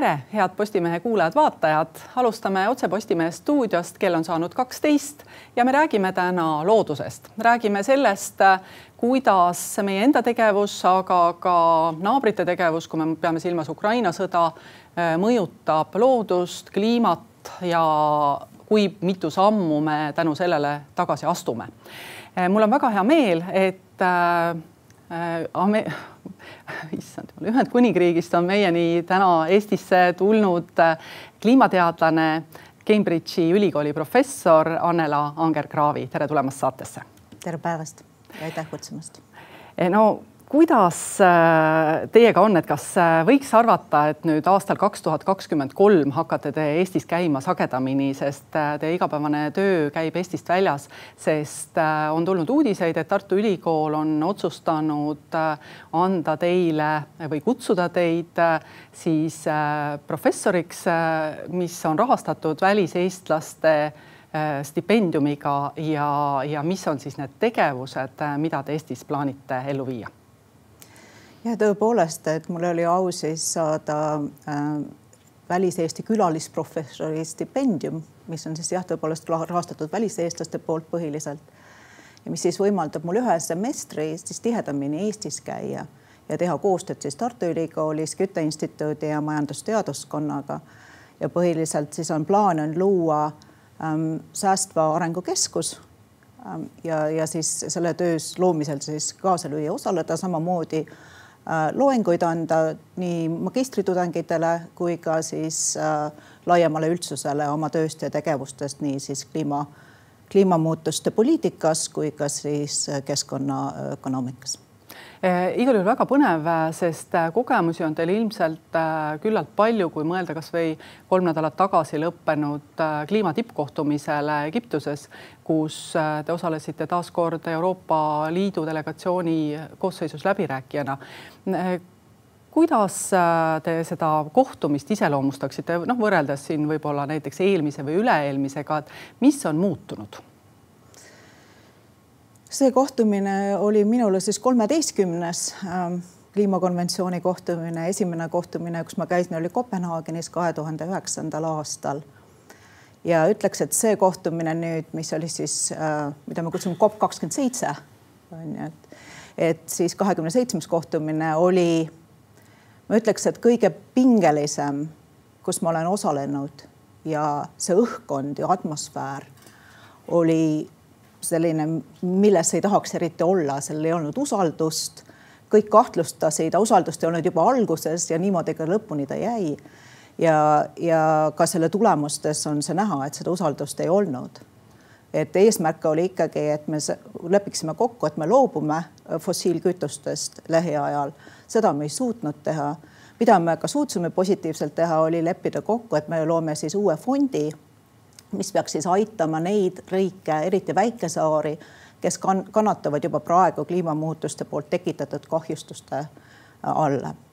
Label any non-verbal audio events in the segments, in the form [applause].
tere, head Postimehe kuulajad-vaatajad, alustame otse Postimehe stuudiost, kell on saanud kaksteist ja me räägime täna loodusest, räägime sellest, kuidas meie enda tegevus, aga ka naabrite tegevus, kui me peame silmas Ukraina sõda, mõjutab loodust, kliimat ja kui mitu sammu me tänu sellele tagasi astume. mul on väga hea meel, et äh, [laughs] issand jumal, Ühendkuningriigist on meieni täna Eestisse tulnud äh, kliimateadlane, Cambridge'i ülikooli professor Annela Anger-Kraavi, tere tulemast saatesse. tere päevast ja aitäh kutsumast. no kuidas äh, teiega on, et kas äh, võiks arvata, et nüüd aastal kaks tuhat kakskümmend kolm hakkate te Eestis käima sagedamini, sest äh, teie igapäevane töö käib Eestist väljas, sest on tulnud uudiseid, et Tartu Ülikool on otsustanud anda teile või kutsuda teid siis professoriks, mis on rahastatud väliseestlaste stipendiumiga ja, ja mis on siis need tegevused, mida te Eestis plaanite ellu viia? Ja tõepoolest, et mul oli au siis saada äh, väliseesti külalisprofessori stipendium, mis on siis jah, tõepoolest rahastatud väliseestlaste poolt põhiliselt ja mis siis võimaldab mul ühe semestri siis tihedamini Eestis käia ja teha koostööd siis Tartu Ülikoolis, Küte instituudi ja majandusteaduskonnaga. ja põhiliselt siis on plaan on luua ähm, säästva arengu keskus ähm, ja, ja siis selle töös loomisel siis kaasa lüüa, osaleda samamoodi loenguid anda nii magistritudengitele kui ka siis äh, laiemale üldsusele oma tööst ja tegevustest, nii siis kliima, kliimamuutuste poliitikas kui ka siis keskkonnaökonoomikas Eh, igal juhul väga põnev, sest eh, kogemusi on teil ilmselt eh, küllalt palju, kui mõelda kasvõi kolm nädalat tagasi lõppenud kliima tippkohtumisele Egiptuses, kus te osalesite taas kord Euroopa Liidu delegatsiooni koosseisus läbirääkijana kuidas te seda kohtumist iseloomustaksite, noh, võrreldes siin võib-olla näiteks eelmise või üle-eelmisega, et mis on muutunud? See kohtumine oli minule siis kolmeteistkümnes ähm, kliimakonventsiooni kohtumine, esimene kohtumine, kus ma käisin, oli Kopenhaagenis kahe tuhande üheksandal aastal. ja ütleks, et see kohtumine nüüd, mis oli siis äh,, mida me kutsume COP kakskümmend seitse, on ju, et, et siis kahekümne seitsmes kohtumine oli, ma ütleks, et kõige pingelisem, kus ma olen osalenud ja see õhkkond ja atmosfäär oli selline, milles ei tahaks eriti olla, sellel ei olnud usaldust. kõik kahtlustasid, usaldust ei olnud juba alguses ja niimoodi ka lõpuni ta jäi. ja, ja ka selle tulemustes on see näha, et seda usaldust ei olnud. et eesmärk oli ikkagi, et me lepiksime kokku, et me loobume fossiilkütustest lähiajal. seda me ei suutnud teha. mida me ka suutsime positiivselt teha, oli leppida kokku, et me loome siis uue fondi mis peaks siis aitama neid riike, eriti väikesaari, kes kann kannatavad juba praegu kliimamuutuste poolt tekitatud kahjustuste all. Ehm,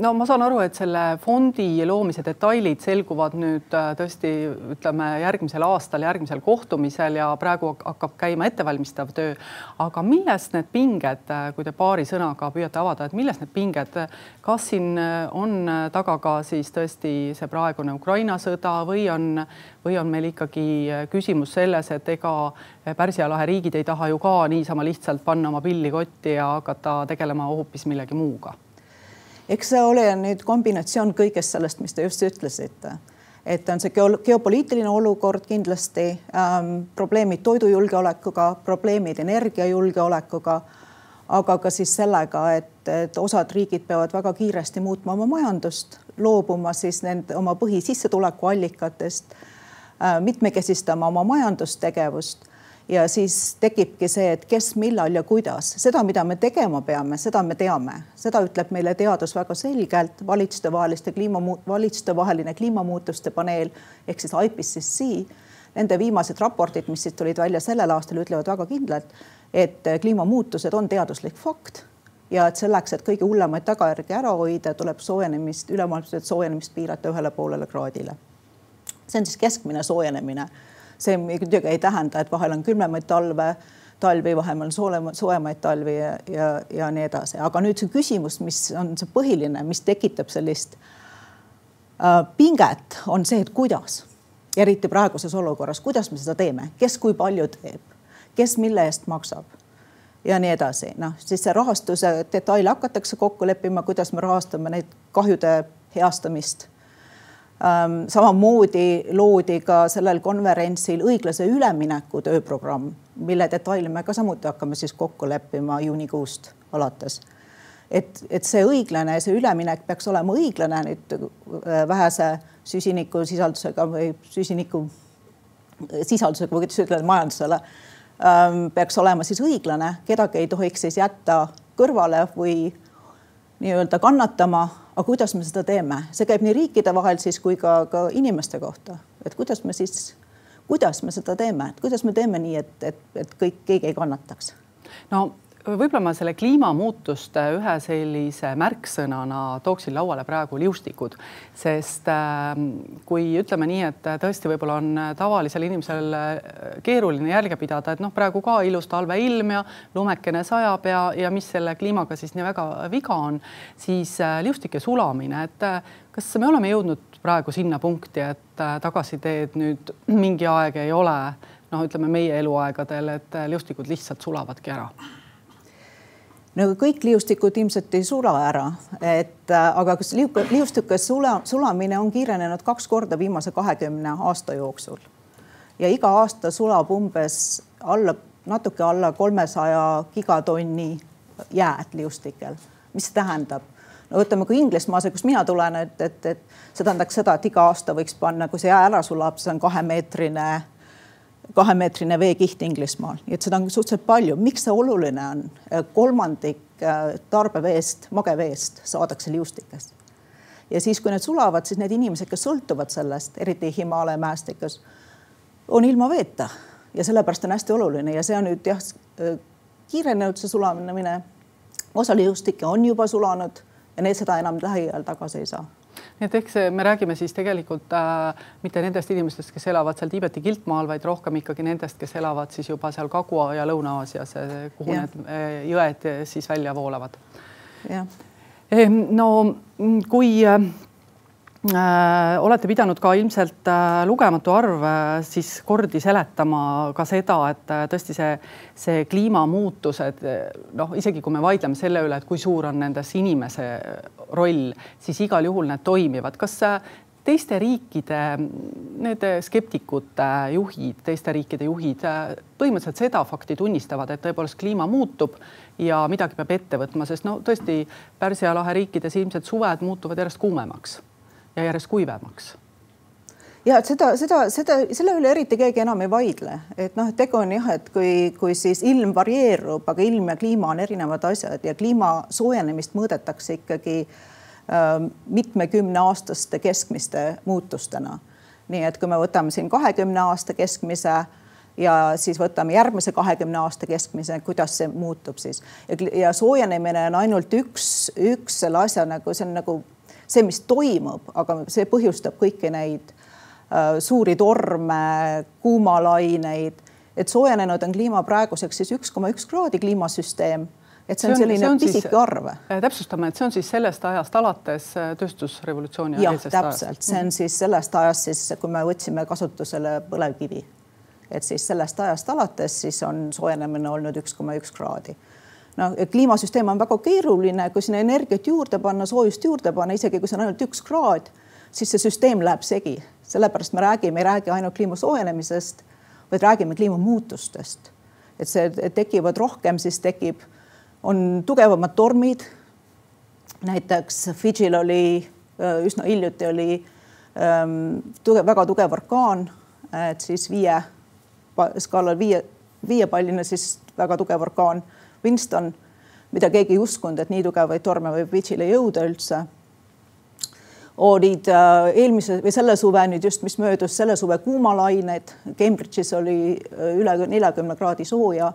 no ma saan aru, et selle fondi loomise detailid selguvad nüüd äh, tõesti, ütleme järgmisel aastal, järgmisel kohtumisel ja praegu hakkab käima ettevalmistav töö. aga millest need pinged, äh, kui te paari sõnaga püüate avada, et millest need pinged, kas siin äh, on taga ka siis tõesti see praegune Ukraina sõda või on, või on meil ikkagi küsimus selles, et ega Pärsia lahe riigid ei taha ju ka niisama lihtsalt panna oma pilli kotti ja hakata tegelema hoopis millegi muuga eks see ole nüüd kombinatsioon kõigest sellest, mis te just ütlesite. Et on see geopoliitiline olukord kindlasti ähm,, probleemid toidujulgeolekuga, probleemid energiajulgeolekuga, aga ka siis sellega, et, et osad riigid peavad väga kiiresti muutma oma majandust, loobuma siis nende oma põhisissetulekuallikatest äh,, mitmekesistama oma majandustegevust ja siis tekibki see, et kes, millal ja kuidas, seda, mida me tegema peame, seda me teame, seda ütleb meile teadus väga selgelt, valitsustevaheliste kliima, valitsustevaheline kliimamuutuste paneel ehk siis IPCC. Nende viimased raportid, mis siit tulid välja sellel aastal, ütlevad väga kindlalt, et kliimamuutused on teaduslik fakt ja et selleks, et kõige hullemaid tagajärgi ära hoida, tuleb soojenemist, ülemaailmset soojenemist piirata ühele poolele kraadile. see on siis keskmine soojenemine see muidugi ei tähenda, et vahel on külmemaid talve, talvi, vahel on soolema, soojemaid talvi ja, ja, ja nii edasi, aga nüüd see küsimus, mis on see põhiline, mis tekitab sellist pinget, on see, et kuidas, eriti praeguses olukorras, kuidas me seda teeme, kes kui palju teeb, kes mille eest maksab? Ja nii edasi, noh siis see rahastuse detaile hakatakse kokku leppima, kuidas me rahastame neid kahjude heastamist samamoodi loodi ka sellel konverentsil õiglase ülemineku tööprogramm, mille detaile me ka samuti hakkame siis kokku leppima juunikuust alates. et, et see õiglane, see üleminek peaks olema õiglane nüüd äh, vähese süsinikusisaldusega või süsiniku sisaldusega või kuidas ütelda majandusele ähm, peaks olema siis õiglane, kedagi ei tohiks siis jätta kõrvale või nii-öelda kannatama. Aga kuidas me seda teeme, see käib nii riikide vahel siis kui ka, ka inimeste kohta, et kuidas me siis, kuidas me seda teeme, et kuidas me teeme nii, et, et, et kõik, keegi ei kannataks. no võib-olla ma selle kliimamuutuste ühe sellise märksõnana tooksin lauale praegu liustikud, sest ähm, kui ütleme nii, et tõesti võib-olla on tavalisel inimesel äh, keeruline jälge pidada, et noh, praegu ka ilus talveilm ja lumekene sajab ja, ja mis selle kliimaga siis nii väga viga on, siis äh, liustike sulamine, et äh, kas me oleme jõudnud praegu sinna punkti, et tagasiteed nüüd mingi aeg ei ole noh, ütleme meie eluaegadel, et liustikud lihtsalt sulavadki ära no kõik liustikud ilmselt ei sula ära, et äh, aga kas liustike sula, sulamine on kiirenenud kaks korda viimase kahekümne aasta jooksul. ja iga aasta sulab umbes alla, natuke alla kolmesaja gigatonni jääd liustikel. mis tähendab? no võtame, kui Inglismaase, kust mina tulen, et, et, et see tähendaks seda, et iga aasta võiks panna, kui see jää ära sulab, see on kahemeetrine kahemeetrine veekiht Inglismaal, nii et seda on suhteliselt palju. miks see oluline on? kolmandik äh, tarbeveest, mageveest saadakse liustikest. ja siis, kui need sulavad, siis need inimesed, kes sõltuvad sellest, eriti Himaalaya mäestikus, on ilma veeta ja sellepärast on hästi oluline ja see on nüüd jah, äh, kiirenenud see sulamine. osa liustikke on juba sulanud ja need seda enam lähiajal tagasi ei saa nii et eks me räägime siis tegelikult äh, mitte nendest inimestest, kes elavad seal Tiibeti kiltmaal, vaid rohkem ikkagi nendest, kes elavad siis juba seal Kagu- ja Lõuna-Aasias, kuhu ja. need äh, jõed siis välja voolavad. jah. No kui äh, Äh, olete pidanud ka ilmselt äh, lugematu arv äh, siis kordi seletama ka seda, et tõesti see, see kliimamuutused, noh, isegi kui me vaidleme selle üle, et kui suur on nendes inimese roll, siis igal juhul need toimivad. kas teiste riikide, need skeptikute juhid, teiste riikide juhid põhimõtteliselt seda fakti tunnistavad, et tõepoolest kliima muutub ja midagi peab ette võtma, sest no tõesti Pärsia lahe riikides ilmselt suved muutuvad järjest kuumemaks ja järjest kuivemaks. Ja et seda, seda, seda, selle üle eriti keegi enam ei vaidle, et noh, et tegu on jah, et kui, kui siis ilm varieerub, aga ilm ja kliima on erinevad asjad ja kliima soojenemist mõõdetakse ikkagi äh, mitmekümneaastaste keskmiste muutustena. nii et kui me võtame siin kahekümne aasta keskmise ja siis võtame järgmise kahekümne aasta keskmise, kuidas see muutub siis? Ja, ja soojenemine on ainult üks, üks selle asja nagu see on nagu see, mis toimub, aga see põhjustab kõiki neid äh, suuri torme, kuumalaineid, et soojenenud on kliima praeguseks siis üks koma üks kraadi kliimasüsteem et see on, see on selline pisike arv. Äh, täpsustame, et see on siis sellest ajast alates äh, tööstusrevolutsiooni. jah, täpselt, see on siis sellest ajast siis, kui me võtsime kasutusele põlevkivi. et siis sellest ajast alates siis on soojenemine olnud üks koma üks kraadi noh, kliimasüsteem on väga keeruline, kui sinna energiat juurde panna, soojust juurde panna, isegi kui see on ainult üks kraad, siis see süsteem läheb segi. sellepärast me räägime, ei räägi ainult kliima soojenemisest, vaid räägime kliimamuutustest. et see et tekivad rohkem, siis tekib, on tugevamad tormid. näiteks Fidžil oli üsna hiljuti oli ähm, tugev, väga tugev orkaan, et siis viie skaalal viie, viiepalline siis väga tugev orkaan Winston, mida keegi ei uskunud, et nii tugevaid torme võib Fidžile jõuda üldse. olid äh, eelmise või selle suve nüüd just, mis möödus, selle suve kuumalained. Cambridge'is oli äh, üle neljakümne kraadi sooja.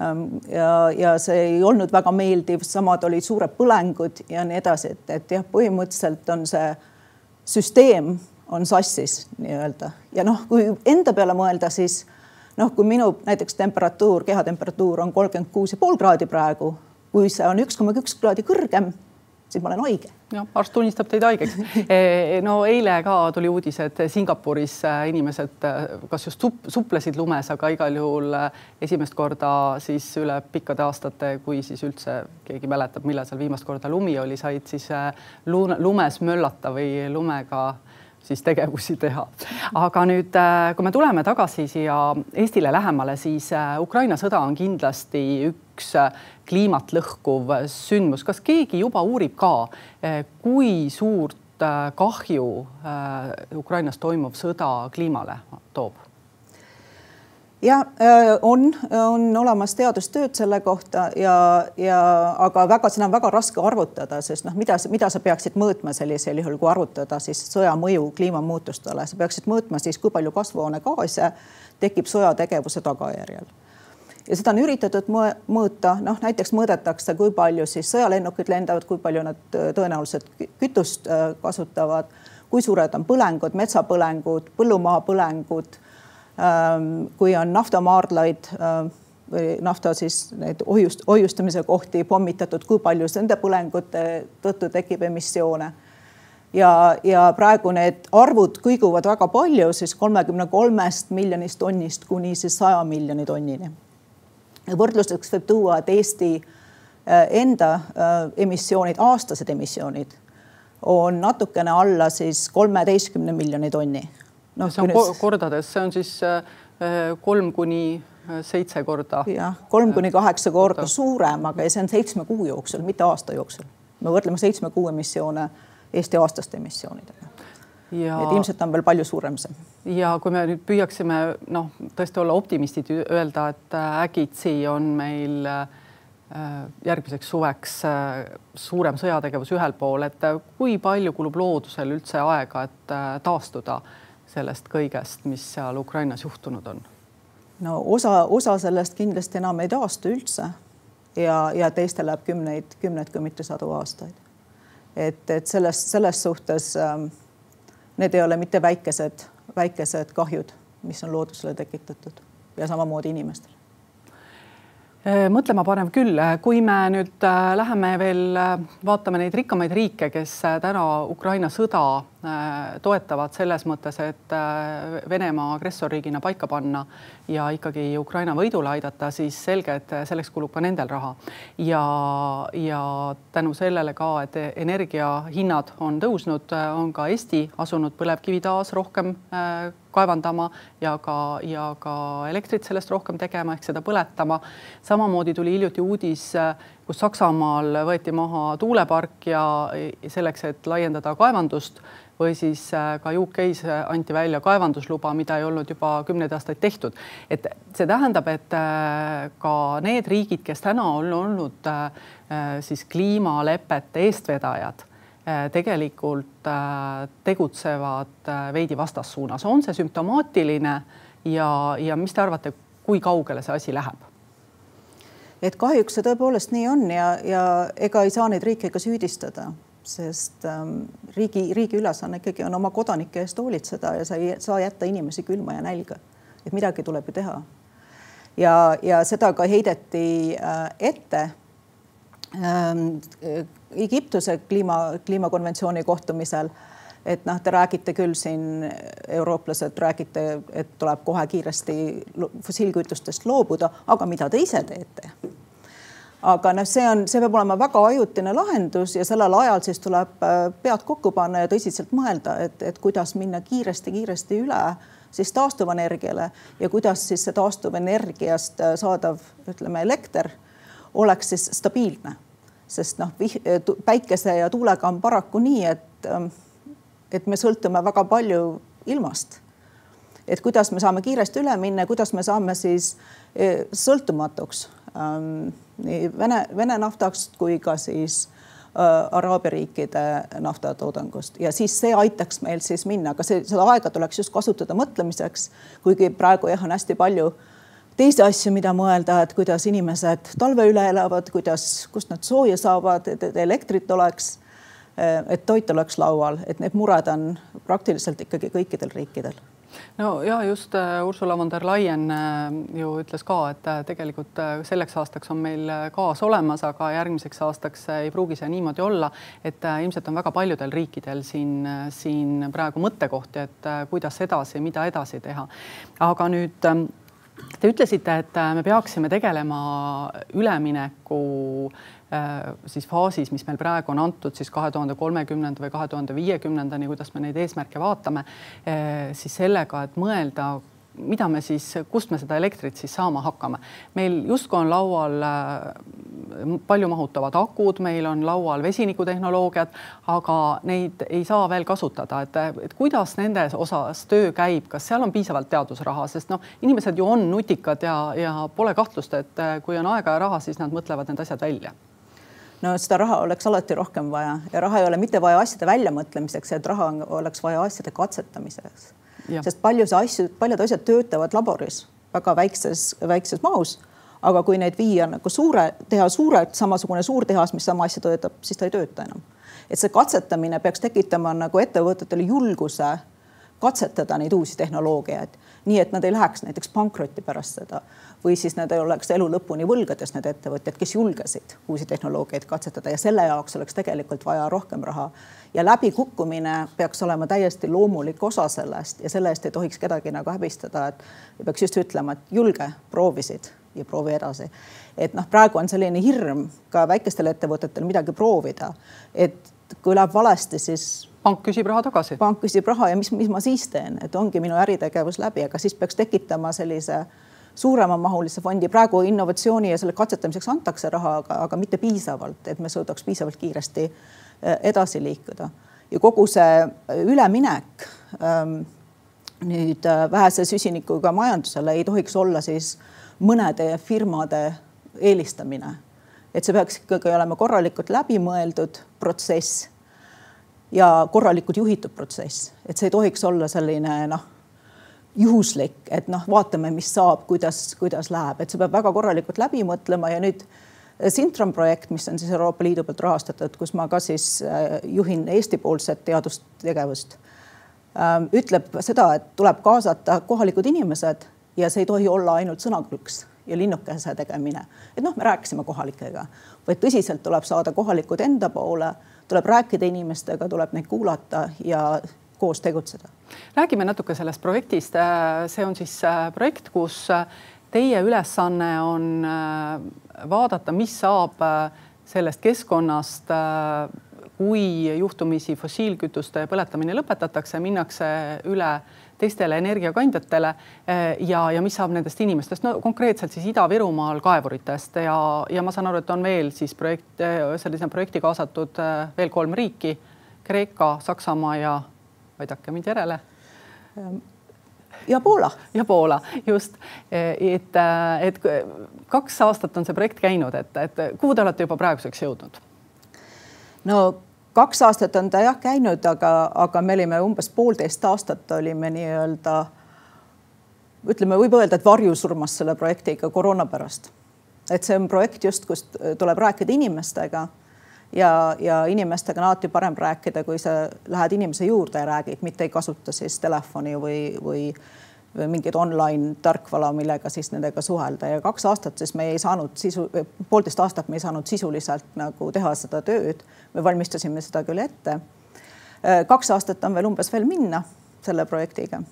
Ähm, ja, ja see ei olnud väga meeldiv, samad olid suured põlengud ja nii edasi, et, et jah, põhimõtteliselt on see süsteem on sassis nii-öelda ja noh, kui enda peale mõelda, siis noh, kui minu näiteks temperatuur, kehatemperatuur on kolmkümmend kuus ja pool kraadi praegu, kui see on üks koma üks kraadi kõrgem, siis ma olen haige. jah, arst tunnistab teid haigeks [laughs] e, no eile ka tuli uudis, et Singapuris äh, inimesed äh, kas just sup, suplesid lumes, aga igal juhul äh, esimest korda siis üle pikkade aastate, kui siis üldse keegi mäletab, millal seal viimast korda lumi oli, said siis lumes möllata või lumega siis tegevusi teha. aga nüüd, kui me tuleme tagasi siia Eestile lähemale, siis Ukraina sõda on kindlasti üks kliimat lõhkuv sündmus. kas keegi juba uurib ka, kui suurt äh, kahju äh, Ukrainas toimuv sõda kliimale toob? Ja äh, on, on olemas teadustööd selle kohta ja, ja aga väga, seda on väga raske arvutada, sest noh, mida, mida sa peaksid mõõtma sellisel juhul, kui arvutada siis sõja mõju kliimamuutustele, sa peaksid mõõtma siis, kui palju kasvuhoonegaase tekib sõjategevuse tagajärjel ja seda on üritatud mõõta, noh näiteks mõõdetakse, kui palju siis sõjalennukid lendavad, kui palju nad äh, tõenäoliselt kütust äh, kasutavad, kui suured on põlengud, metsapõlengud, põllumaa põlengud. Ähm, kui on naftamaardlaid äh, või nafta siis neid hoiust, hoiustamise kohti pommitatud, kui palju nende põlengute tõttu tekib emissioone. Ja, ja praegu need arvud kõiguvad väga palju, siis kolmekümne kolmest miljonist tonnist kuni siis saja miljoni tonnini. Võrdluseks võib tuua, et Eesti äh, enda äh, emissioonid, aastased emissioonid on natukene alla siis kolmeteistkümne miljoni tonni no,. see on nüüd... kordades, see on siis äh, kolm kuni seitse korda. jah, kolm kuni kaheksa korda suurem, aga see on seitsme kuu jooksul, mitte aasta jooksul. me võrdleme seitsme kuu emissioone Eesti aastaste emissioonidega ja et ilmselt on veel palju suurem see. ja kui me nüüd püüaksime noh, tõesti olla optimistid, öelda, et äh, äkitsi on meil äh, järgmiseks suveks äh, suurem sõjategevus ühel pool, et kui palju kulub loodusel üldse aega, et taastuda sellest kõigest, mis seal Ukrainas juhtunud on? no osa, osa sellest kindlasti enam ei taastu üldse ja, ja teistel läheb kümneid, kümneid, kui mitte sadu aastaid. et, et selles, selles suhtes ähm, need ei ole mitte väikesed, väikesed kahjud, mis on loodusele tekitatud ja samamoodi inimestele. Äh, mõtlema panev küll, kui me nüüd äh, läheme veel äh, vaatame neid rikkamaid riike, kes täna Ukraina sõda toetavad selles mõttes, et Venemaa agressorriigina paika panna ja ikkagi Ukraina võidule aidata, siis selge, et selleks kulub ka nendel raha ja, ja tänu sellele ka, et energiahinnad on tõusnud, on ka Eesti asunud põlevkivi taas rohkem kaevandama ja ka, ja ka elektrit sellest rohkem tegema ehk seda põletama. samamoodi tuli hiljuti uudis, kus Saksamaal võeti maha tuulepark ja selleks, et laiendada kaevandust või siis äh, ka UK-s anti välja kaevandusluba, mida ei olnud juba kümneid aastaid tehtud. et see tähendab, et äh, ka need riigid, kes täna on olnud äh, siis kliimalepete eestvedajad Äh, tegelikult äh, tegutsevad äh, veidi vastassuunas, on see sümptomaatiline ja, ja mis te arvate, kui kaugele see asi läheb? et kahjuks see tõepoolest nii on ja, ja ega ei saa neid riike ka süüdistada, sest ähm, riigi, riigi ülesanne ikkagi on oma kodanike eest hoolitseda ja sa ei saa jätta inimesi külma ja nälga. et midagi tuleb ju teha. ja, ja seda ka heideti äh, ette ähm, Egiptuse kliima, kliimakonventsiooni kohtumisel. et noh, te räägite küll siin, eurooplased räägite, et tuleb kohe kiiresti fossiilkütustest loobuda, aga mida te ise teete? Aga noh, see on, see peab olema väga ajutine lahendus ja sellel ajal siis tuleb äh, pead kokku panna ja tõsiselt mõelda, et, et kuidas minna kiiresti-kiiresti üle siis taastuvenergiale ja kuidas siis see taastuvenergiast äh, saadav, ütleme, elekter oleks siis stabiilne sest noh, päikese ja tuulega on paraku nii, et, ähm, et me sõltume väga palju ilmast. et kuidas me saame kiiresti üle minna, kuidas me saame siis sõltumatuks ähm, nii Vene, Vene naftast kui ka siis äh, Araabia riikide naftatoodangust. Ja siis see aitaks meil siis minna, aga see, seda aega tuleks just kasutada mõtlemiseks, kuigi praegu jah, on hästi palju äh, teisi asju, mida mõelda, et kuidas inimesed talve üle elavad, kuidas, kust nad sooja saavad, et elektrit oleks, et toit oleks laual, et need mured on praktiliselt ikkagi kõikidel riikidel no ja just äh, Ursula von der Leyen äh, ju ütles ka, et äh, tegelikult selleks aastaks on meil gaas olemas, aga järgmiseks aastaks ei pruugi see niimoodi olla, et ilmselt on väga paljudel riikidel siin, siin praegu mõttekohti, et kuidas edasi, mida edasi teha. aga nüüd ähm, te ütlesite, et me peaksime tegelema ülemineku Äh, siis faasis, mis meil praegu on antud siis kahe tuhande kolmekümnenda või kahe tuhande viiekümnendani, kuidas me neid eesmärke vaatame, äh, siis sellega, et mõelda mida me siis, kust me seda elektrit siis saama hakkame. meil justkui on laual äh, palju mahutavad akud, meil on laual vesinikutehnoloogiad, aga neid ei saa veel kasutada, et, et kuidas nende osas töö käib, kas seal on piisavalt teadusraha, sest noh, inimesed ju on nutikad ja, ja pole kahtlust, et kui on aega ja raha, siis nad mõtlevad need asjad välja no seda raha oleks alati rohkem vaja ja raha ei ole mitte vaja asjade väljamõtlemiseks, et raha oleks vaja asjade katsetamiseks. Sest palju see asju, paljud asjad töötavad laboris väga väikses, väikses mahus. aga kui neid viia nagu suure, teha suurelt samasugune suurtehas, mis sama asja töötab, siis ta ei tööta enam. et see katsetamine peaks tekitama nagu ettevõtetele julguse katsetada neid uusi tehnoloogiaid, nii et nad ei läheks näiteks pankrotti pärast seda või siis nad ei oleks elu lõpuni võlgades, need ettevõtjad, kes julgesid uusi tehnoloogiaid katsetada ja selle jaoks oleks tegelikult vaja rohkem raha. ja läbikukkumine peaks olema täiesti loomulik osa sellest ja selle eest ei tohiks kedagi nagu häbistada, et peaks just ütlema, et julge, proovisid ja proovi edasi. et noh, praegu on selline hirm ka väikestel ettevõtetel midagi proovida, et kui läheb valesti, siis pank küsib raha tagasi. pank küsib raha ja mis, mis ma siis teen, et ongi minu äritegevus läbi, aga siis peaks tekitama sellise äh, suuremamahulise fondi, praegu innovatsiooni ja selle katsetamiseks antakse raha, aga, aga mitte piisavalt, et me suudaks piisavalt kiiresti äh, edasi liikuda. ja kogu see äh, üleminek ähm, nüüd äh, vähese süsinikuga majandusele ei tohiks olla siis mõnede firmade eelistamine. et see peaks ikkagi olema korralikult läbimõeldud protsess ja korralikult juhitud protsess, et see ei tohiks olla selline noh juhuslik, et noh, vaatame, mis saab, kuidas, kuidas läheb, et see peab väga korralikult läbi mõtlema ja nüüd eh, Sintram projekt, mis on siis Euroopa Liidu poolt rahastatud, kus ma ka siis eh, juhin Eesti-poolset teadustegevust, ähm, ütleb seda, et tuleb kaasata kohalikud inimesed ja see ei tohi olla ainult sõnakõlks ja linnukese tegemine. et noh, me rääkisime kohalikega, vaid tõsiselt tuleb saada kohalikud enda poole, tuleb rääkida inimestega, tuleb neid kuulata ja koos tegutseda. räägime natuke sellest projektist. Äh, see on siis äh, projekt, kus äh, teie ülesanne on vaadata, mis saab sellest keskkonnast, kui juhtumisi fossiilkütuste põletamine lõpetatakse, minnakse üle teistele energiakandjatele ja, ja mis saab nendest inimestest, no konkreetselt siis Ida-Virumaal kaevuritest ja, ja ma saan aru, et on veel siis projekt, sellise projekti kaasatud veel kolm riiki, Kreeka, Saksamaa ja aidake mind järele. ja Poola. ja Poola, just, et, et kaks aastat on see projekt käinud, et, et kuhu te olete juba praeguseks jõudnud? no kaks aastat on ta jah käinud, aga, aga me olime umbes poolteist aastat olime nii-öelda ütleme, võib öelda, et varjusurmas selle projektiga koroona pärast. et see on projekt just, kus tuleb rääkida inimestega ja, ja inimestega on alati parem rääkida, kui sa lähed inimese juurde ja räägid, mitte ei kasuta siis telefoni või, või või mingit online tarkvara, millega siis nendega suhelda ja kaks aastat siis me ei saanud sisu, poolteist aastat me ei saanud sisuliselt nagu teha seda tööd. me valmistasime seda küll ette. kaks aastat on veel umbes veel minna selle projektiga.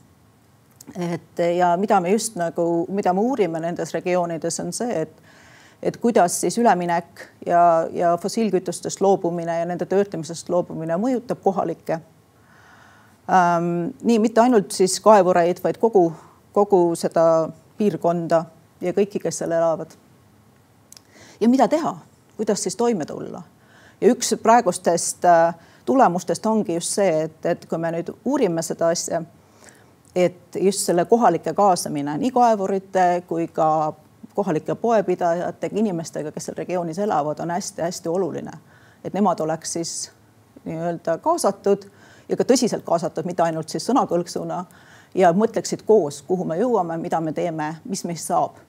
et ja mida me just nagu, mida me uurime nendes regioonides on see, et et kuidas siis üleminek ja, ja fossiilkütustest loobumine ja nende töötlemisest loobumine mõjutab kohalikke ähm,. nii mitte ainult siis kaevureid, vaid kogu, kogu seda piirkonda ja kõiki, kes seal elavad. ja mida teha, kuidas siis toime tulla? ja üks praegustest äh, tulemustest ongi just see, et, et kui me nüüd uurime seda asja, et just selle kohalike kaasamine nii kaevurite kui ka kohalike poepidajatega, inimestega, kes seal regioonis elavad, on hästi-hästi oluline. et nemad oleks siis nii-öelda kaasatud ja ka tõsiselt kaasatud, mitte ainult siis sõnakõlksuna ja mõtleksid koos, kuhu me jõuame, mida me teeme, mis meist saab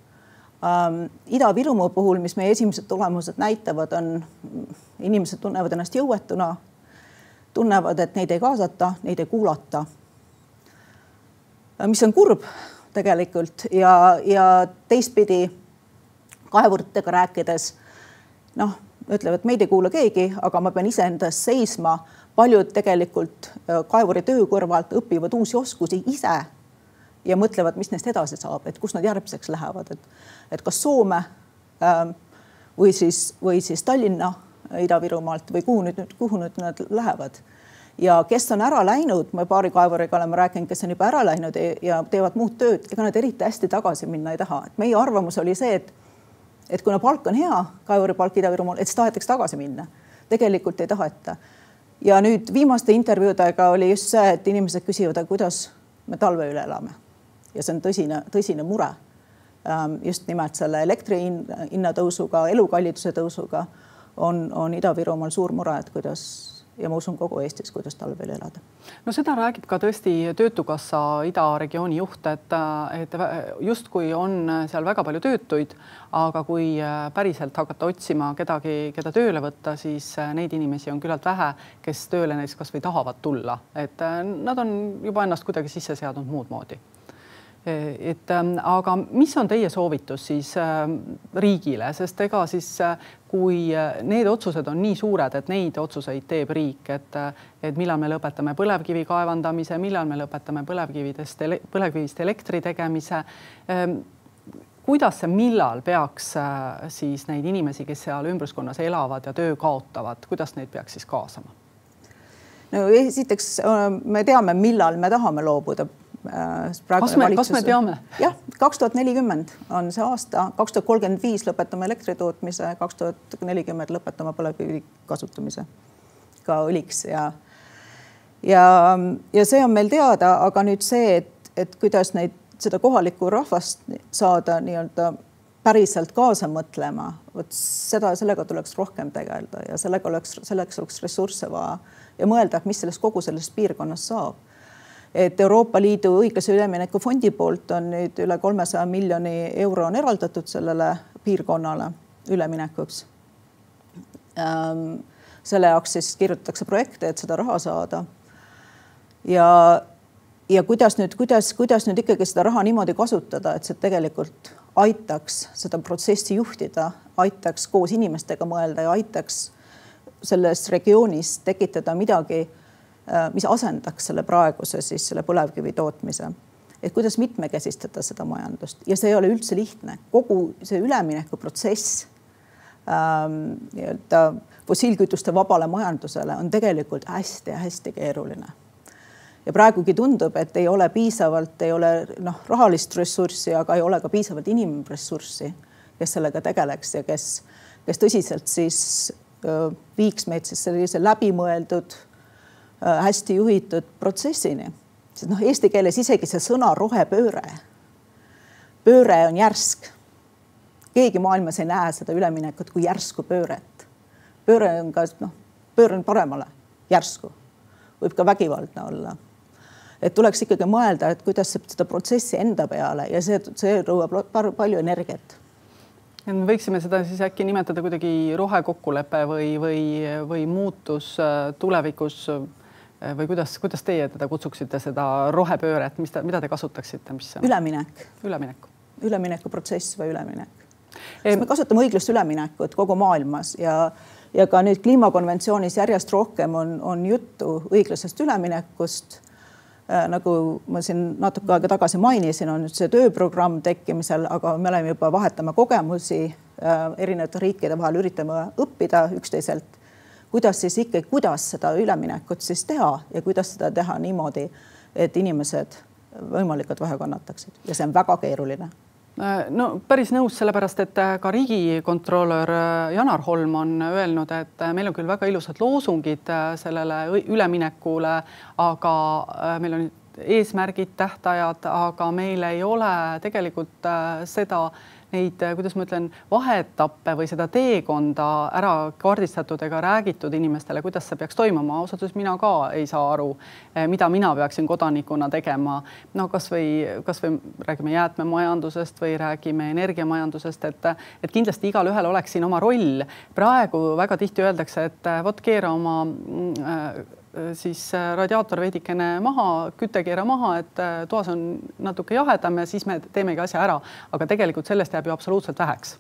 ähm,. Ida-Virumaa puhul, mis meie esimesed tulemused näitavad, on inimesed tunnevad ennast jõuetuna, tunnevad, et neid ei kaasata, neid ei kuulata mis on kurb tegelikult ja, ja teistpidi kaevuritega rääkides noh, ütlevad, meid ei kuula keegi, aga ma pean iseenda eest seisma. paljud tegelikult kaevuri töö kõrvalt õpivad uusi oskusi ise ja mõtlevad, mis neist edasi saab, et kus nad järgmiseks lähevad, et, et kas Soome ähm, või siis, või siis Tallinna Ida-Virumaalt või kuhu nüüd, kuhu nüüd nad lähevad. Ja kes on ära läinud, me paari kaevuriga oleme rääkinud, kes on juba ära läinud ja teevad muud tööd, ega nad eriti hästi tagasi minna ei taha, et meie arvamus oli see, et et kuna palk on hea, kaevuri palk Ida-Virumaal, et siis tahetakse tagasi minna. tegelikult ei taheta. ja nüüd viimaste intervjuudega oli just see, et inimesed küsivad, aga kuidas me talve üle elame. ja see on tõsine, tõsine mure. Ähm, just nimelt selle elektri hinna tõusuga, elukalliduse tõusuga on, on Ida-Virumaal suur mure, et kuidas ja ma usun kogu Eestis, kuidas talvel elada. no seda räägib ka tõesti Töötukassa idaregiooni juht, et, et justkui on seal väga palju töötuid, aga kui päriselt hakata otsima kedagi, keda tööle võtta, siis neid inimesi on küllalt vähe, kes tööle näiteks kasvõi tahavad tulla, et nad on juba ennast kuidagi sisse seadnud muud moodi et ähm, aga mis on teie soovitus siis ähm, riigile, sest ega siis äh, kui äh, need otsused on nii suured, et neid otsuseid teeb riik, et, äh, et millal me lõpetame põlevkivi kaevandamise, millal me lõpetame põlevkividest, põlevkivist elektri tegemise. Ähm, kuidas see, millal peaks siis neid inimesi, kes seal ümbruskonnas elavad ja töö kaotavad, kuidas neid peaks siis kaasama? no esiteks me teame, millal me tahame loobuda Äh, kas me, kas me teame? jah, kaks tuhat nelikümmend on see aasta, kaks tuhat kolmkümmend viis lõpetame elektri tootmise, kaks tuhat nelikümmend lõpetame põlevkivi kasutamise. Ka õliks ja ja, ja see on meil teada, aga nüüd see, et, et kuidas neid, seda kohalikku rahvast saada nii-öelda päriselt kaasa mõtlema, vot seda, sellega tuleks rohkem tegeleda ja sellega oleks, selleks oleks ressursse vaja ja mõelda, mis sellest kogu sellest piirkonnast saab et Euroopa Liidu õiglase ülemineku fondi poolt on nüüd üle kolmesaja miljoni euro on eraldatud sellele piirkonnale üleminekuks. Ähm, selle jaoks siis kirjutatakse projekte, et seda raha saada. ja, ja kuidas nüüd, kuidas, kuidas nüüd ikkagi seda raha niimoodi kasutada, et see tegelikult aitaks seda protsessi juhtida, aitaks koos inimestega mõelda ja aitaks selles regioonis tekitada midagi mis asendaks selle praeguse siis selle põlevkivi tootmise. et kuidas mitmekesistada seda majandust ja see ei ole üldse lihtne, kogu see üleminekuprotsess ähm, nii-öelda fossiilkütuste vabale majandusele on tegelikult hästi-hästi keeruline. ja praegugi tundub, et ei ole piisavalt, ei ole noh, rahalist ressurssi, aga ei ole ka piisavalt inimressurssi, kes sellega tegeleks ja kes, kes tõsiselt siis öö, viiks meid siis sellise läbimõeldud Äh, hästi juhitud protsessini. sest noh, eesti keeles isegi see sõna rohepööre, pööre on järsk. keegi maailmas ei näe seda üleminekut kui järsku pööret. pööre on ka noh, pööre on paremale, järsku, võib ka vägivaldne olla et tuleks ikkagi mõelda, et kuidas seda protsessi enda peale ja see, see nõuab palju energiat võiksime seda siis äkki nimetada kuidagi rohekokkulepe või, või, või muutus äh, tulevikus Äh, või kuidas, kuidas teie teda kutsuksite, seda rohepööret, mis ta, mida te kasutaksite, mis? üleminek. üleminek. üleminekuprotsess või üleminek. me kasutame õiglast üleminekut kogu maailmas ja, ja ka nüüd kliimakonventsioonis järjest rohkem on, on juttu õiglasest üleminekust äh,. nagu ma siin natuke aega tagasi mainisin, on nüüd see tööprogramm tekkimisel, aga me oleme juba, vahetame kogemusi äh, erinevate riikide vahel, üritame õppida üksteiselt kuidas siis ikkagi, kuidas seda üleminekut siis teha ja kuidas seda teha niimoodi, et inimesed võimalikult vähe kannataksid. Ja see on väga keeruline. No päris nõus, sellepärast et ka riigikontrolör Janar Holm on öelnud, et meil on küll väga ilusad loosungid sellele üleminekule, aga meil on eesmärgid, tähtajad, aga meil ei ole tegelikult seda neid, äh, kuidas ma ütlen, vaheetappe või seda teekonda ära kaardistatud ega räägitud inimestele, kuidas see peaks toimuma. ausalt öeldes mina ka ei saa aru, äh, mida mina peaksin kodanikuna tegema. no kasvõi, kasvõi räägime jäätmemajandusest või räägime energiamajandusest, et, et kindlasti igalühel oleks siin oma roll. praegu väga tihti öeldakse, et äh, vot keera oma siis radiaator veidikene maha, küte keera maha, et toas on natuke jahedam ja siis me teemegi asja ära, aga tegelikult sellest jääb ju absoluutselt väheks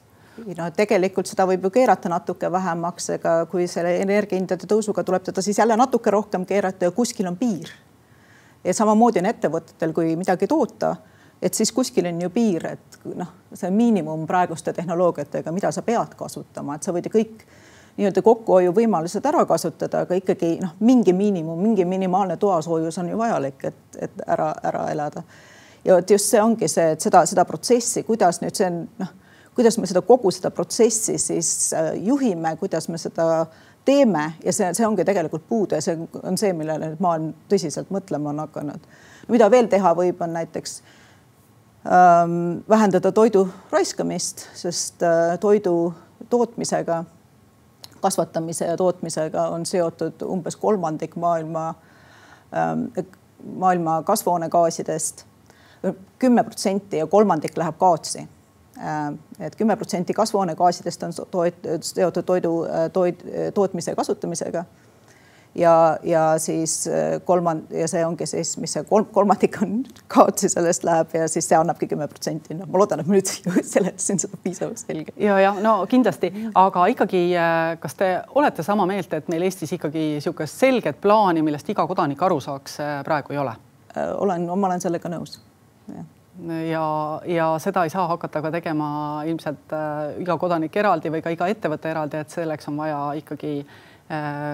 no tegelikult seda võib ju keerata natuke vähemaks, ega kui selle energiahindade tõusuga tuleb teda siis jälle natuke rohkem keerata ja kuskil on piir. ja samamoodi on ettevõtetel, kui midagi toota, et siis kuskil on ju piir, et noh, see miinimum praeguste tehnoloogiatega, mida sa pead kasutama, et sa võid ju kõik nii-öelda kokkuhoiuvõimalused ära kasutada, aga ikkagi noh, mingi miinimum, mingi minimaalne toasoojus on ju vajalik, et, et ära, ära elada. ja vot just see ongi see, et seda, seda protsessi, kuidas nüüd see on noh kuidas me seda kogu seda protsessi siis äh, juhime, kuidas me seda teeme ja see, see ongi tegelikult puudu ja see on see, millele nüüd maailm tõsiselt mõtlema on hakanud. mida veel teha võib, on näiteks ähm, vähendada toidu raiskamist, sest äh, toidu tootmisega, kasvatamise ja tootmisega on seotud umbes kolmandik maailma ähm,, maailma kasvuhoonegaasidest. kümme protsenti ja kolmandik läheb kaotsi Äh, et kümme protsenti kasvuhoonegaasidest on seotud toidu äh, toid, tootmise ja kasutamisega. Ja, ja siis äh, kolmand- ja see ongi siis, mis see kolm, kolmandik on [laughs] kaotsi sellest läheb ja siis see annabki kümme protsenti. noh, ma loodan, et ma nüüd [laughs] seletasin seda piisavalt selgelt. ja, ja no kindlasti, aga ikkagi, kas te olete sama meelt, et meil Eestis ikkagi niisugust selget plaani, millest iga kodanik aru saaks, praegu ei ole? olen, ma olen sellega nõus. ja, ja seda ei saa hakata ka tegema ilmselt äh, iga kodanik eraldi või ka iga ettevõte eraldi, et selleks on vaja ikkagi äh,,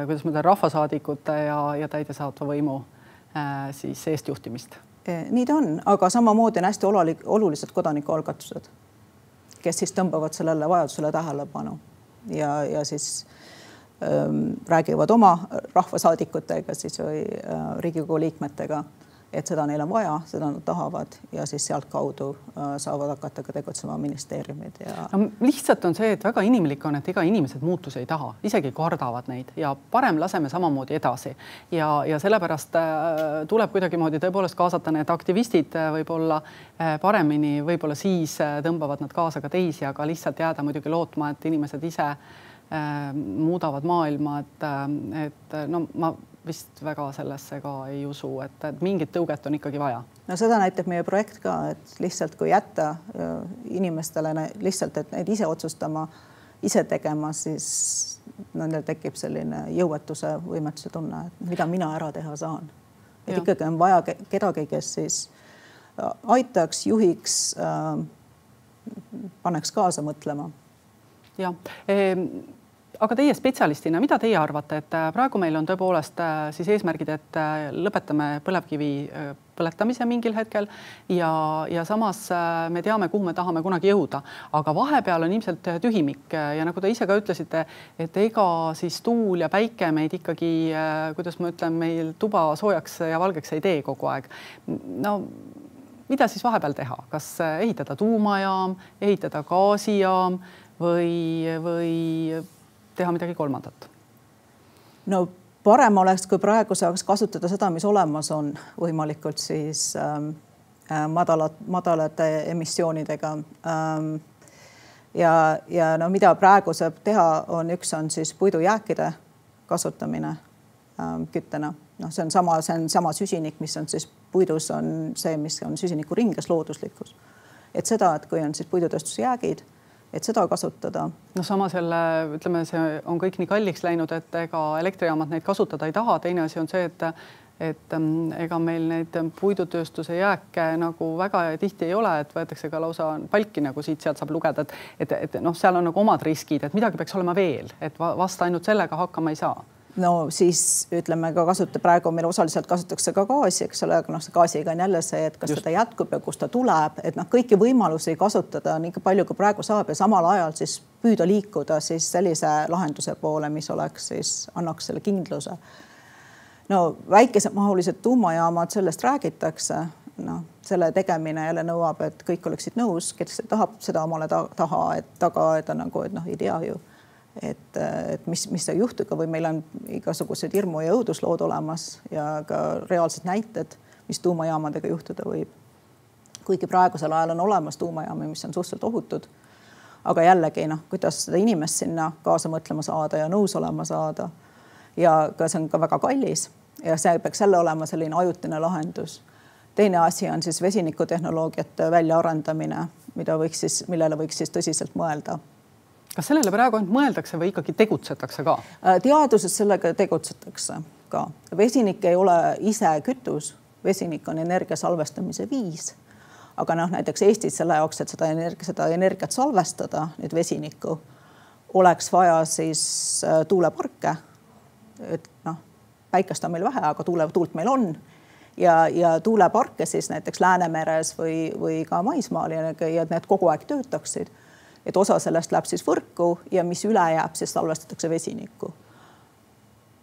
kuidas ma ütlen, rahvasaadikute ja, ja täidesaatva võimu äh, siis eestjuhtimist. E, nii ta on, aga samamoodi on hästi olulised, olulised kodanikualgatused, kes siis tõmbavad sellele vajadusele tähelepanu ja, ja siis ähm, räägivad oma rahvasaadikutega siis või äh, Riigikogu liikmetega et seda neil on vaja, seda nad tahavad ja siis sealtkaudu äh, saavad hakata ka tegutsema ministeeriumid ja no,. lihtsalt on see, et väga inimlik on, et ega inimesed muutusi ei taha, isegi kardavad neid ja parem laseme samamoodi edasi ja, ja sellepärast äh, tuleb kuidagimoodi tõepoolest kaasata need aktivistid äh, võib-olla paremini, võib-olla siis tõmbavad nad kaasa ka teisi, aga lihtsalt jääda muidugi lootma, et inimesed ise muudavad maailma, et, et no ma vist väga sellesse ka ei usu, et, et mingit tõuget on ikkagi vaja. no seda näitab meie projekt ka, et lihtsalt kui jätta inimestele lihtsalt, et neid ise otsustama, ise tegema, siis nendel tekib selline jõuetuse, võimetuse tunne, et mida mina ära teha saan. et ja. ikkagi on vaja kedagi, kes siis aitaks, juhiks äh,, paneks kaasa mõtlema. jah aga teie spetsialistina, mida teie arvate, et äh, praegu meil on tõepoolest äh, siis eesmärgid, et äh, lõpetame põlevkivi põletamise mingil hetkel ja, ja samas me teame, kuhu me tahame kunagi jõuda, aga vahepeal on ilmselt tühimik ja nagu te ise ka ütlesite, et ega siis tuul ja päike meid ikkagi, kuidas ma ütlen, meil tuba soojaks ja valgeks ei tee kogu aeg. no mida siis vahepeal teha, kas ehitada tuumajaam, ehitada gaasijaam või, või teha midagi kolmandat? no parem oleks, kui praegu saaks kasutada seda, mis olemas on, võimalikult siis ähm, äh, madalat, madalate emissioonidega ähm,. ja, ja no mida praegu saab teha, on üks on siis puidujääkide kasutamine ähm, küttena, noh, see on sama, see on sama süsinik, mis on siis puidus, on see, mis on süsinikuringes looduslikus. et seda, et kui on siis puidutööstuse jäägid et seda kasutada. noh, samas jälle ütleme, see on kõik nii kalliks läinud, et ega elektrijaamad neid kasutada ei taha. teine asi on see, et et ähm, ega meil neid puidutööstuse jääke nagu väga tihti ei ole, et võetakse ka lausa palki nagu siit-sealt saab lugeda, et et, et noh, seal on nagu omad riskid, et midagi peaks olema veel, et vast ainult sellega hakkama ei saa no siis ütleme ka kasuta, praegu meil osaliselt kasutatakse ka gaasi, eks ole, aga noh, see gaasiga on jälle see, et kas Just. seda jätkub ja kust ta tuleb, et noh, kõiki võimalusi kasutada nii palju, kui praegu saab ja samal ajal siis püüda liikuda siis sellise lahenduse poole, mis oleks siis annaks selle kindluse. no väikesemahulised tuumajaamad, sellest räägitakse, noh, selle tegemine jälle nõuab, et kõik oleksid nõus, kes tahab seda omale taha, et taga aeda nagu, et noh, ei tea ju et, et mis, mis saab juhtuda või meil on igasugused hirmu ja õuduslood olemas ja ka reaalsed näited, mis tuumajaamadega juhtuda võib. kuigi praegusel ajal on olemas tuumajaami, mis on suhteliselt ohutud. aga jällegi noh, kuidas seda inimest sinna kaasa mõtlema saada ja nõus olema saada. ja ka see on ka väga kallis ja see peaks jälle olema selline ajutine lahendus. teine asi on siis vesinikutehnoloogiate väljaarendamine, mida võiks siis, millele võiks siis tõsiselt mõelda kas sellele praegu ainult mõeldakse või ikkagi tegutsetakse ka? Äh, teaduses sellega tegutsetakse ka. vesinik ei ole ise kütus, vesinik on energia salvestamise viis. aga noh, näiteks Eestis selle jaoks, et seda energia, seda energiat salvestada, nüüd vesinikku, oleks vaja siis äh, tuuleparke. et noh, päikest on meil vähe, aga tuule, tuult meil on ja, ja tuuleparke siis näiteks Läänemeres või, või ka maismaal ja, ja need kogu aeg töötaksid et osa sellest läheb siis võrku ja mis üle jääb, siis salvestatakse vesinikku.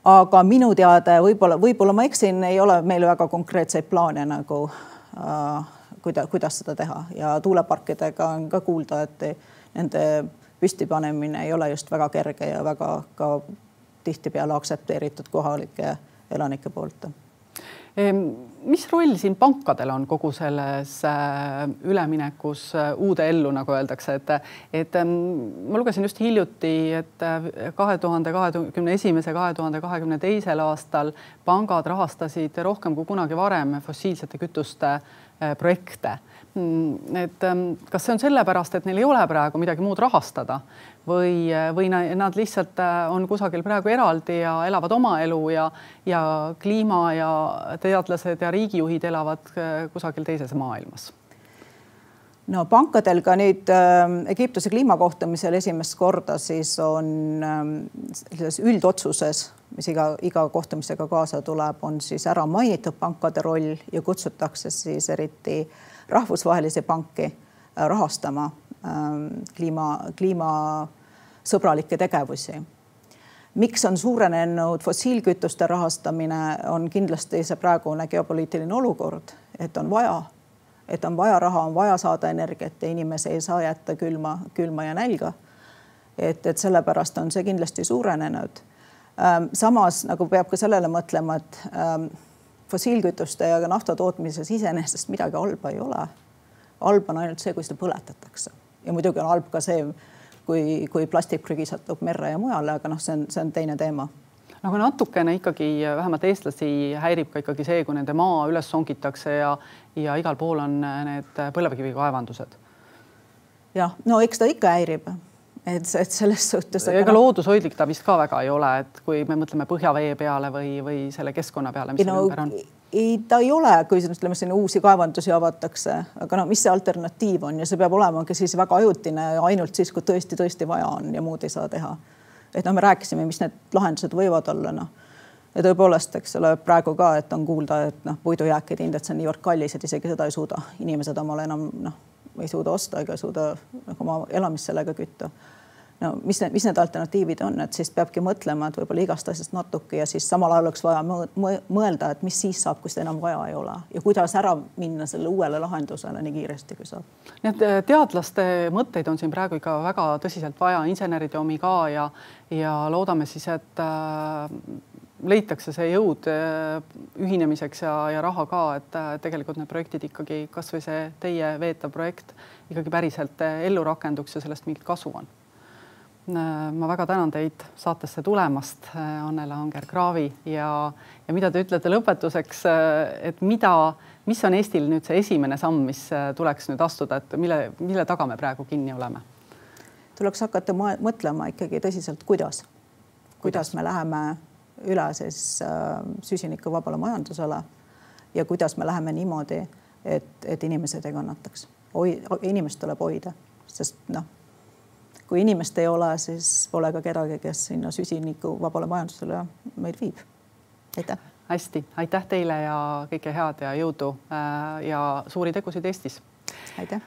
aga minu teada võib-olla, võib-olla ma eksin, ei ole meil väga konkreetseid plaane nagu äh, kuida-, kuidas seda teha ja tuuleparkidega on ka kuulda, et nende püstipanemine ei ole just väga kerge ja väga ka tihtipeale aktsepteeritud kohalike elanike poolt mis roll siin pankadel on kogu selles äh, üleminekus äh, uude ellu, nagu öeldakse, et, et ma lugesin just hiljuti, et äh, kahe tuhande kahekümne esimese, kahe tuhande kahekümne teisel aastal pangad rahastasid rohkem kui kunagi varem fossiilsete kütuste projekte. Mm, et ähm, kas see on sellepärast, et neil ei ole praegu midagi muud rahastada või, või nad lihtsalt äh, on kusagil praegu eraldi ja elavad oma elu ja, ja kliima ja teadlased ja riigijuhid elavad äh, kusagil teises maailmas? no pankadel ka nüüd äh, Egiptuse kliimakohtumisel esimest korda siis on äh, selles üldotsuses, mis iga, iga kohtumisega kaasa tuleb, on siis ära mainitud pankade roll ja kutsutakse siis eriti äh, rahvusvahelisi panki äh, rahastama ähm, kliima, kliimasõbralikke tegevusi. miks on suurenenud fossiilkütuste rahastamine, on kindlasti see praegune geopoliitiline olukord, et on vaja, et on vaja raha, on vaja saada energiat ja inimesi ei saa jätta külma, külma ja nälga. et, et sellepärast on see kindlasti suurenenud. Ähm, samas nagu peab ka sellele mõtlema, et ähm, fossiilkütuste ja nafta tootmises iseenesest midagi halba ei ole. halb on ainult see, kui seda põletatakse ja muidugi on halb ka see, kui, kui plastikprügi satub merre ja mujale, aga noh, see on, see on teine teema aga natukene ikkagi vähemalt eestlasi häirib ka ikkagi see, kui nende maa üles songitakse ja, ja igal pool on need põlevkivikaevandused. jah, no eks ta ikka häirib, et, et selles suhtes. ega no, loodushoidlik ta vist ka väga ei ole, et kui me mõtleme põhjavee peale või, või selle keskkonna peale, mis no, ümber on. Ei, ta ei ole, kui ütleme, siin uusi kaevandusi avatakse, aga no mis see alternatiiv on? Ja see peab olema ka siis väga ajutine ainult siis, kui tõesti-tõesti vaja on ja muud ei saa teha. et noh, me rääkisime, mis need lahendused võivad olla, noh. Ja tõepoolest, eks ole, praegu ka, et on kuulda, et noh, puidujääkide hind, et see on niivõrd kallis, et isegi seda ei suuda. Inimesed omale enam noh, ei suuda osta ega suuda nagu oma elamist sellega kütta no mis need, mis need alternatiivid on, et siis peabki mõtlema, et võib-olla igast asjast natuke ja siis samal ajal oleks vaja mõelda, et mis siis saab, kui seda enam vaja ei ole ja kuidas ära minna selle uuele lahendusele nii kiiresti kui saab. nii et äh, teadlaste mõtteid on siin praegu ikka väga tõsiselt vaja, inseneride omi ka ja, ja loodame siis, et äh, leitakse see jõud äh, ühinemiseks ja, ja raha ka, et tegelikult need projektid ikkagi kasvõi see teie veetav projekt ikkagi päriselt ellu rakenduks ja sellest mingit kasu on Äh, ma väga tänan teid saatesse tulemast, äh, Annela Anger-Kraavi ja, ja mida te ütlete lõpetuseks, äh, et mida, mis on Eestil nüüd see esimene samm, mis tuleks nüüd astuda, et mille, mille taga me praegu kinni oleme? tuleks hakata mõtlema ikkagi tõsiselt, kuidas, kuidas me läheme üle siis äh, süsinikuvabale majandusele ja kuidas me läheme niimoodi, et, et inimesed ei kannataks. inimest tuleb hoida, sest noh kui inimest ei ole, siis pole ka kedagi, kes sinna süsinikuvabale majandusele meid viib. aitäh. hästi, aitäh teile ja kõike head ja jõudu äh, ja suuri tegusid Eestis. aitäh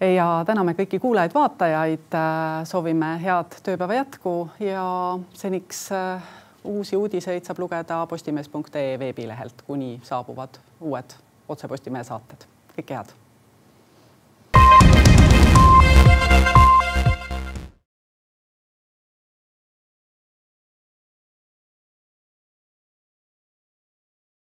ja täname kõiki kuulajaid-vaatajaid, äh, soovime head tööpäeva jätku ja seniks äh, uusi uudiseid saab lugeda postimees.ee veebilehelt, kuni saabuvad uued Otse Postimehe saated. kõike head